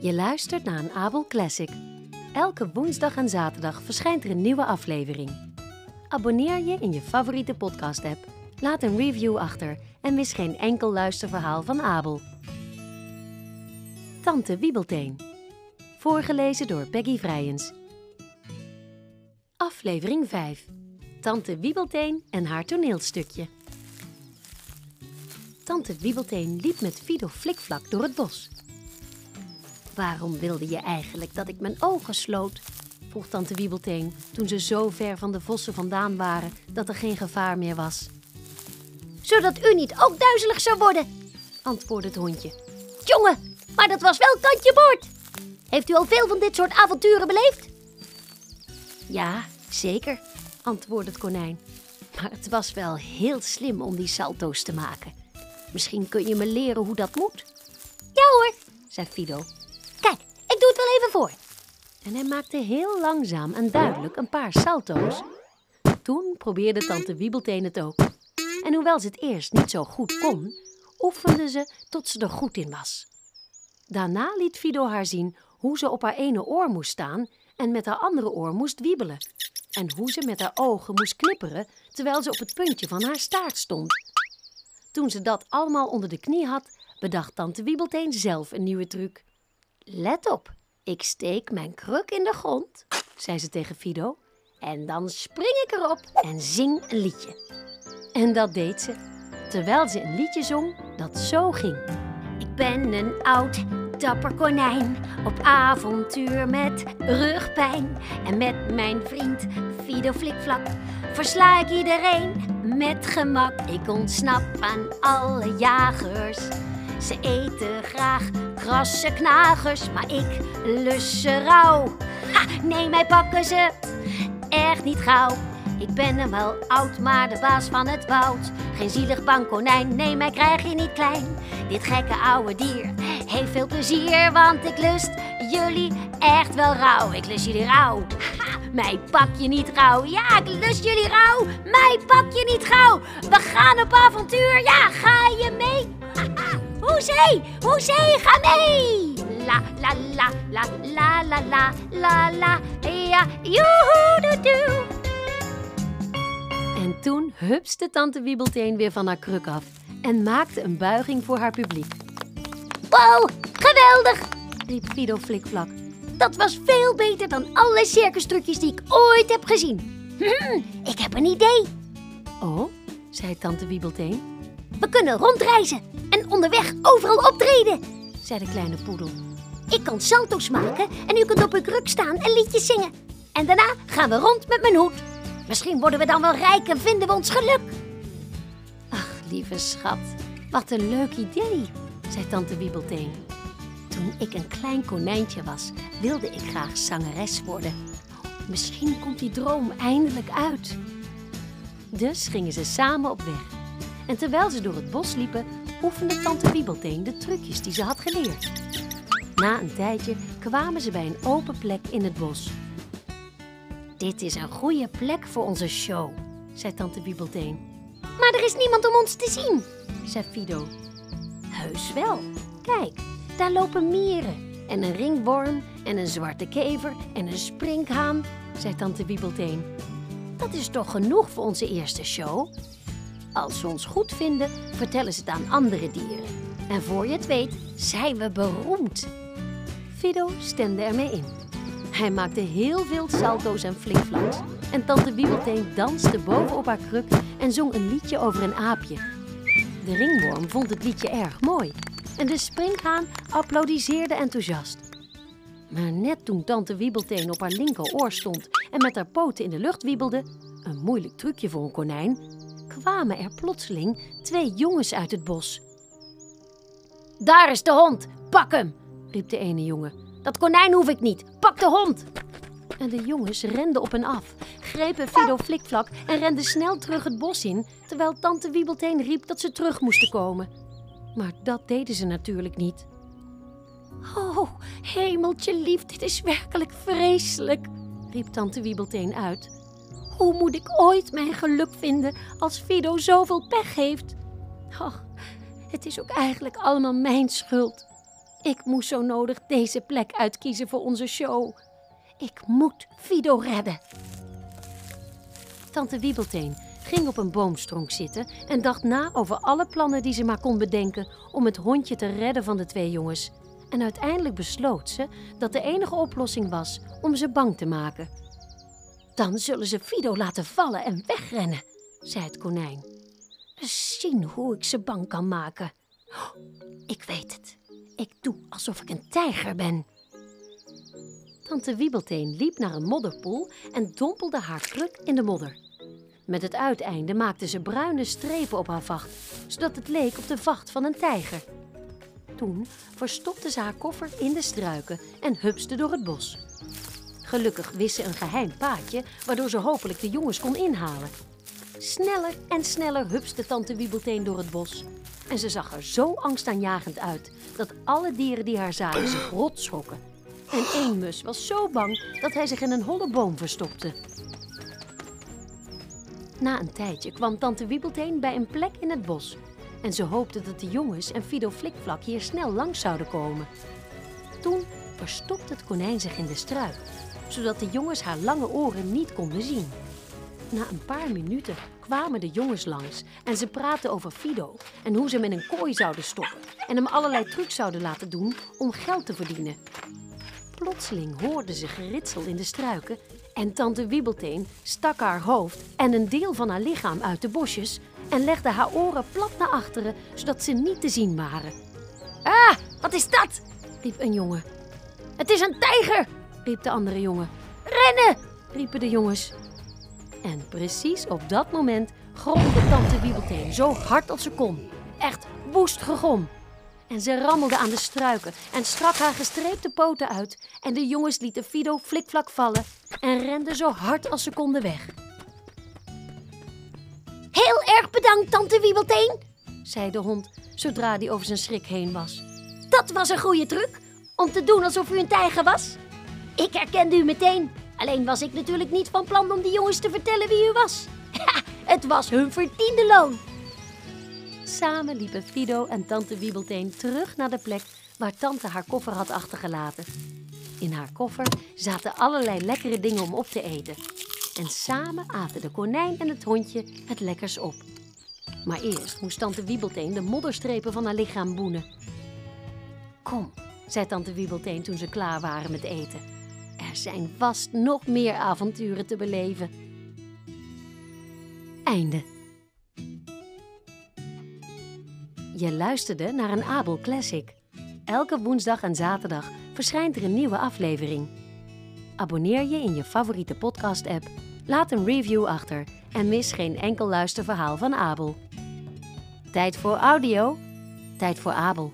Je luistert naar een Abel Classic. Elke woensdag en zaterdag verschijnt er een nieuwe aflevering. Abonneer je in je favoriete podcast-app, laat een review achter en mis geen enkel luisterverhaal van Abel. Tante Wiebelteen. Voorgelezen door Peggy Vrijens. Aflevering 5. Tante Wiebelteen en haar toneelstukje. Tante Wiebelteen liep met Fido Flikvlak door het bos. Waarom wilde je eigenlijk dat ik mijn ogen sloot? vroeg tante Wiebelteen toen ze zo ver van de vossen vandaan waren dat er geen gevaar meer was. Zodat u niet ook duizelig zou worden, antwoordde het hondje. Jongen, maar dat was wel kantje boord. Heeft u al veel van dit soort avonturen beleefd? Ja, zeker, antwoordde het konijn. Maar het was wel heel slim om die salto's te maken. Misschien kun je me leren hoe dat moet? Ja hoor, zei Fido. En hij maakte heel langzaam en duidelijk een paar salto's. Toen probeerde tante Wiebelteen het ook. En hoewel ze het eerst niet zo goed kon, oefende ze tot ze er goed in was. Daarna liet Fido haar zien hoe ze op haar ene oor moest staan en met haar andere oor moest wiebelen. En hoe ze met haar ogen moest knipperen terwijl ze op het puntje van haar staart stond. Toen ze dat allemaal onder de knie had, bedacht tante Wiebelteen zelf een nieuwe truc. Let op, ik steek mijn kruk in de grond, zei ze tegen Fido. En dan spring ik erop en zing een liedje. En dat deed ze, terwijl ze een liedje zong dat zo ging. Ik ben een oud, dapper konijn op avontuur met rugpijn. En met mijn vriend Fido Flikvlak versla ik iedereen met gemak. Ik ontsnap aan alle jagers. Ze eten graag krasse knagers, maar ik lus ze rauw. Ha, nee, mij pakken ze echt niet gauw. Ik ben hem wel oud, maar de baas van het woud. Geen zielig bang konijn, nee, mij krijg je niet klein. Dit gekke oude dier heeft veel plezier, want ik lust jullie echt wel rauw. Ik lust jullie rauw. Ha, mij pak je niet gauw. Ja, ik lust jullie rauw. Mij pak je niet gauw. We gaan op avontuur. Ja, ga je mee? Hoezee, hoezee, ga mee! La la la la la la la la la ja, joehoe doe doe. En toen hupste tante Wiebelteen weer van haar kruk af en maakte een buiging voor haar publiek. Wow, geweldig, riep Fido Flikvlak. Dat was veel beter dan alle circustrucjes die ik ooit heb gezien. Hm, ik heb een idee. Oh, zei tante Wiebelteen. We kunnen rondreizen en onderweg overal optreden, zei de kleine poedel. Ik kan salto's maken en u kunt op uw kruk staan en liedjes zingen. En daarna gaan we rond met mijn hoed. Misschien worden we dan wel rijk en vinden we ons geluk. Ach, lieve schat, wat een leuk idee, zei tante Wiebelteen. Toen ik een klein konijntje was, wilde ik graag zangeres worden. Misschien komt die droom eindelijk uit. Dus gingen ze samen op weg. En terwijl ze door het bos liepen, oefende tante Wiebelteen de trucjes die ze had geleerd. Na een tijdje kwamen ze bij een open plek in het bos. Dit is een goede plek voor onze show, zei tante Wiebelteen. Maar er is niemand om ons te zien, zei Fido. Heus wel. Kijk, daar lopen mieren en een ringworm en een zwarte kever en een sprinkhaan, zei tante Wiebelteen. Dat is toch genoeg voor onze eerste show? Als ze ons goed vinden, vertellen ze het aan andere dieren. En voor je het weet, zijn we beroemd. Fido stemde ermee in. Hij maakte heel veel salto's en flikflaks. En tante Wiebelteen danste bovenop haar kruk en zong een liedje over een aapje. De ringworm vond het liedje erg mooi. En de springhaan applaudisseerde enthousiast. Maar net toen tante Wiebelteen op haar linkeroor stond en met haar poten in de lucht wiebelde, een moeilijk trucje voor een konijn, kwamen er plotseling twee jongens uit het bos. Daar is de hond, pak hem, riep de ene jongen. Dat konijn hoef ik niet, pak de hond. En de jongens renden op en af, grepen Fido Flikvlak en renden snel terug het bos in, terwijl tante Wiebelteen riep dat ze terug moesten komen. Maar dat deden ze natuurlijk niet. Oh, hemeltje lief, dit is werkelijk vreselijk, riep tante Wiebelteen uit. Hoe moet ik ooit mijn geluk vinden als Fido zoveel pech heeft? Oh, het is ook eigenlijk allemaal mijn schuld. Ik moest zo nodig deze plek uitkiezen voor onze show. Ik moet Fido redden. Tante Wiebelteen ging op een boomstronk zitten en dacht na over alle plannen die ze maar kon bedenken om het hondje te redden van de twee jongens. En uiteindelijk besloot ze dat de enige oplossing was om ze bang te maken. Dan zullen ze Fido laten vallen en wegrennen, zei het konijn. Eens zien hoe ik ze bang kan maken. Oh, ik weet het. Ik doe alsof ik een tijger ben. Tante Wiebelteen liep naar een modderpoel en dompelde haar kruk in de modder. Met het uiteinde maakte ze bruine strepen op haar vacht, zodat het leek op de vacht van een tijger. Toen verstopte ze haar koffer in de struiken en hupste door het bos. Gelukkig wist ze een geheim paadje, waardoor ze hopelijk de jongens kon inhalen. Sneller en sneller hupste tante Wiebelteen door het bos. En ze zag er zo angstaanjagend uit dat alle dieren die haar zagen zich rot schrokken. En één mus was zo bang dat hij zich in een holle boom verstopte. Na een tijdje kwam tante Wiebelteen bij een plek in het bos. En ze hoopte dat de jongens en Fido Flikvlak hier snel langs zouden komen. Toen verstopte het konijn zich in de struik, zodat de jongens haar lange oren niet konden zien. Na een paar minuten kwamen de jongens langs en ze praten over Fido en hoe ze hem in een kooi zouden stoppen en hem allerlei trucs zouden laten doen om geld te verdienen. Plotseling hoorden ze geritsel in de struiken en tante Wiebelteen stak haar hoofd en een deel van haar lichaam uit de bosjes en legde haar oren plat naar achteren, zodat ze niet te zien waren. Ah, wat is dat? riep een jongen. Het is een tijger, riep de andere jongen. Rennen, riepen de jongens. En precies op dat moment gromde tante Wiebelteen zo hard als ze kon. Echt woest gegrom. En ze rammelde aan de struiken en strak haar gestreepte poten uit. En de jongens lieten Fido flikvlak vallen en renden zo hard als ze konden weg. Heel erg bedankt, tante Wiebelteen, zei de hond zodra hij over zijn schrik heen was. Dat was een goede truc, om te doen alsof u een tijger was. Ik herkende u meteen, alleen was ik natuurlijk niet van plan om die jongens te vertellen wie u was. het was hun verdiende loon. Samen liepen Fido en tante Wiebelteen terug naar de plek waar tante haar koffer had achtergelaten. In haar koffer zaten allerlei lekkere dingen om op te eten. En samen aten de konijn en het hondje het lekkers op. Maar eerst moest tante Wiebelteen de modderstrepen van haar lichaam boenen. Kom, zei tante Wiebelteen toen ze klaar waren met eten. Er zijn vast nog meer avonturen te beleven. Einde. Je luisterde naar een Abel Classic. Elke woensdag en zaterdag verschijnt er een nieuwe aflevering. Abonneer je in je favoriete podcast-app, laat een review achter en mis geen enkel luisterverhaal van Abel. Tijd voor audio, tijd voor Abel.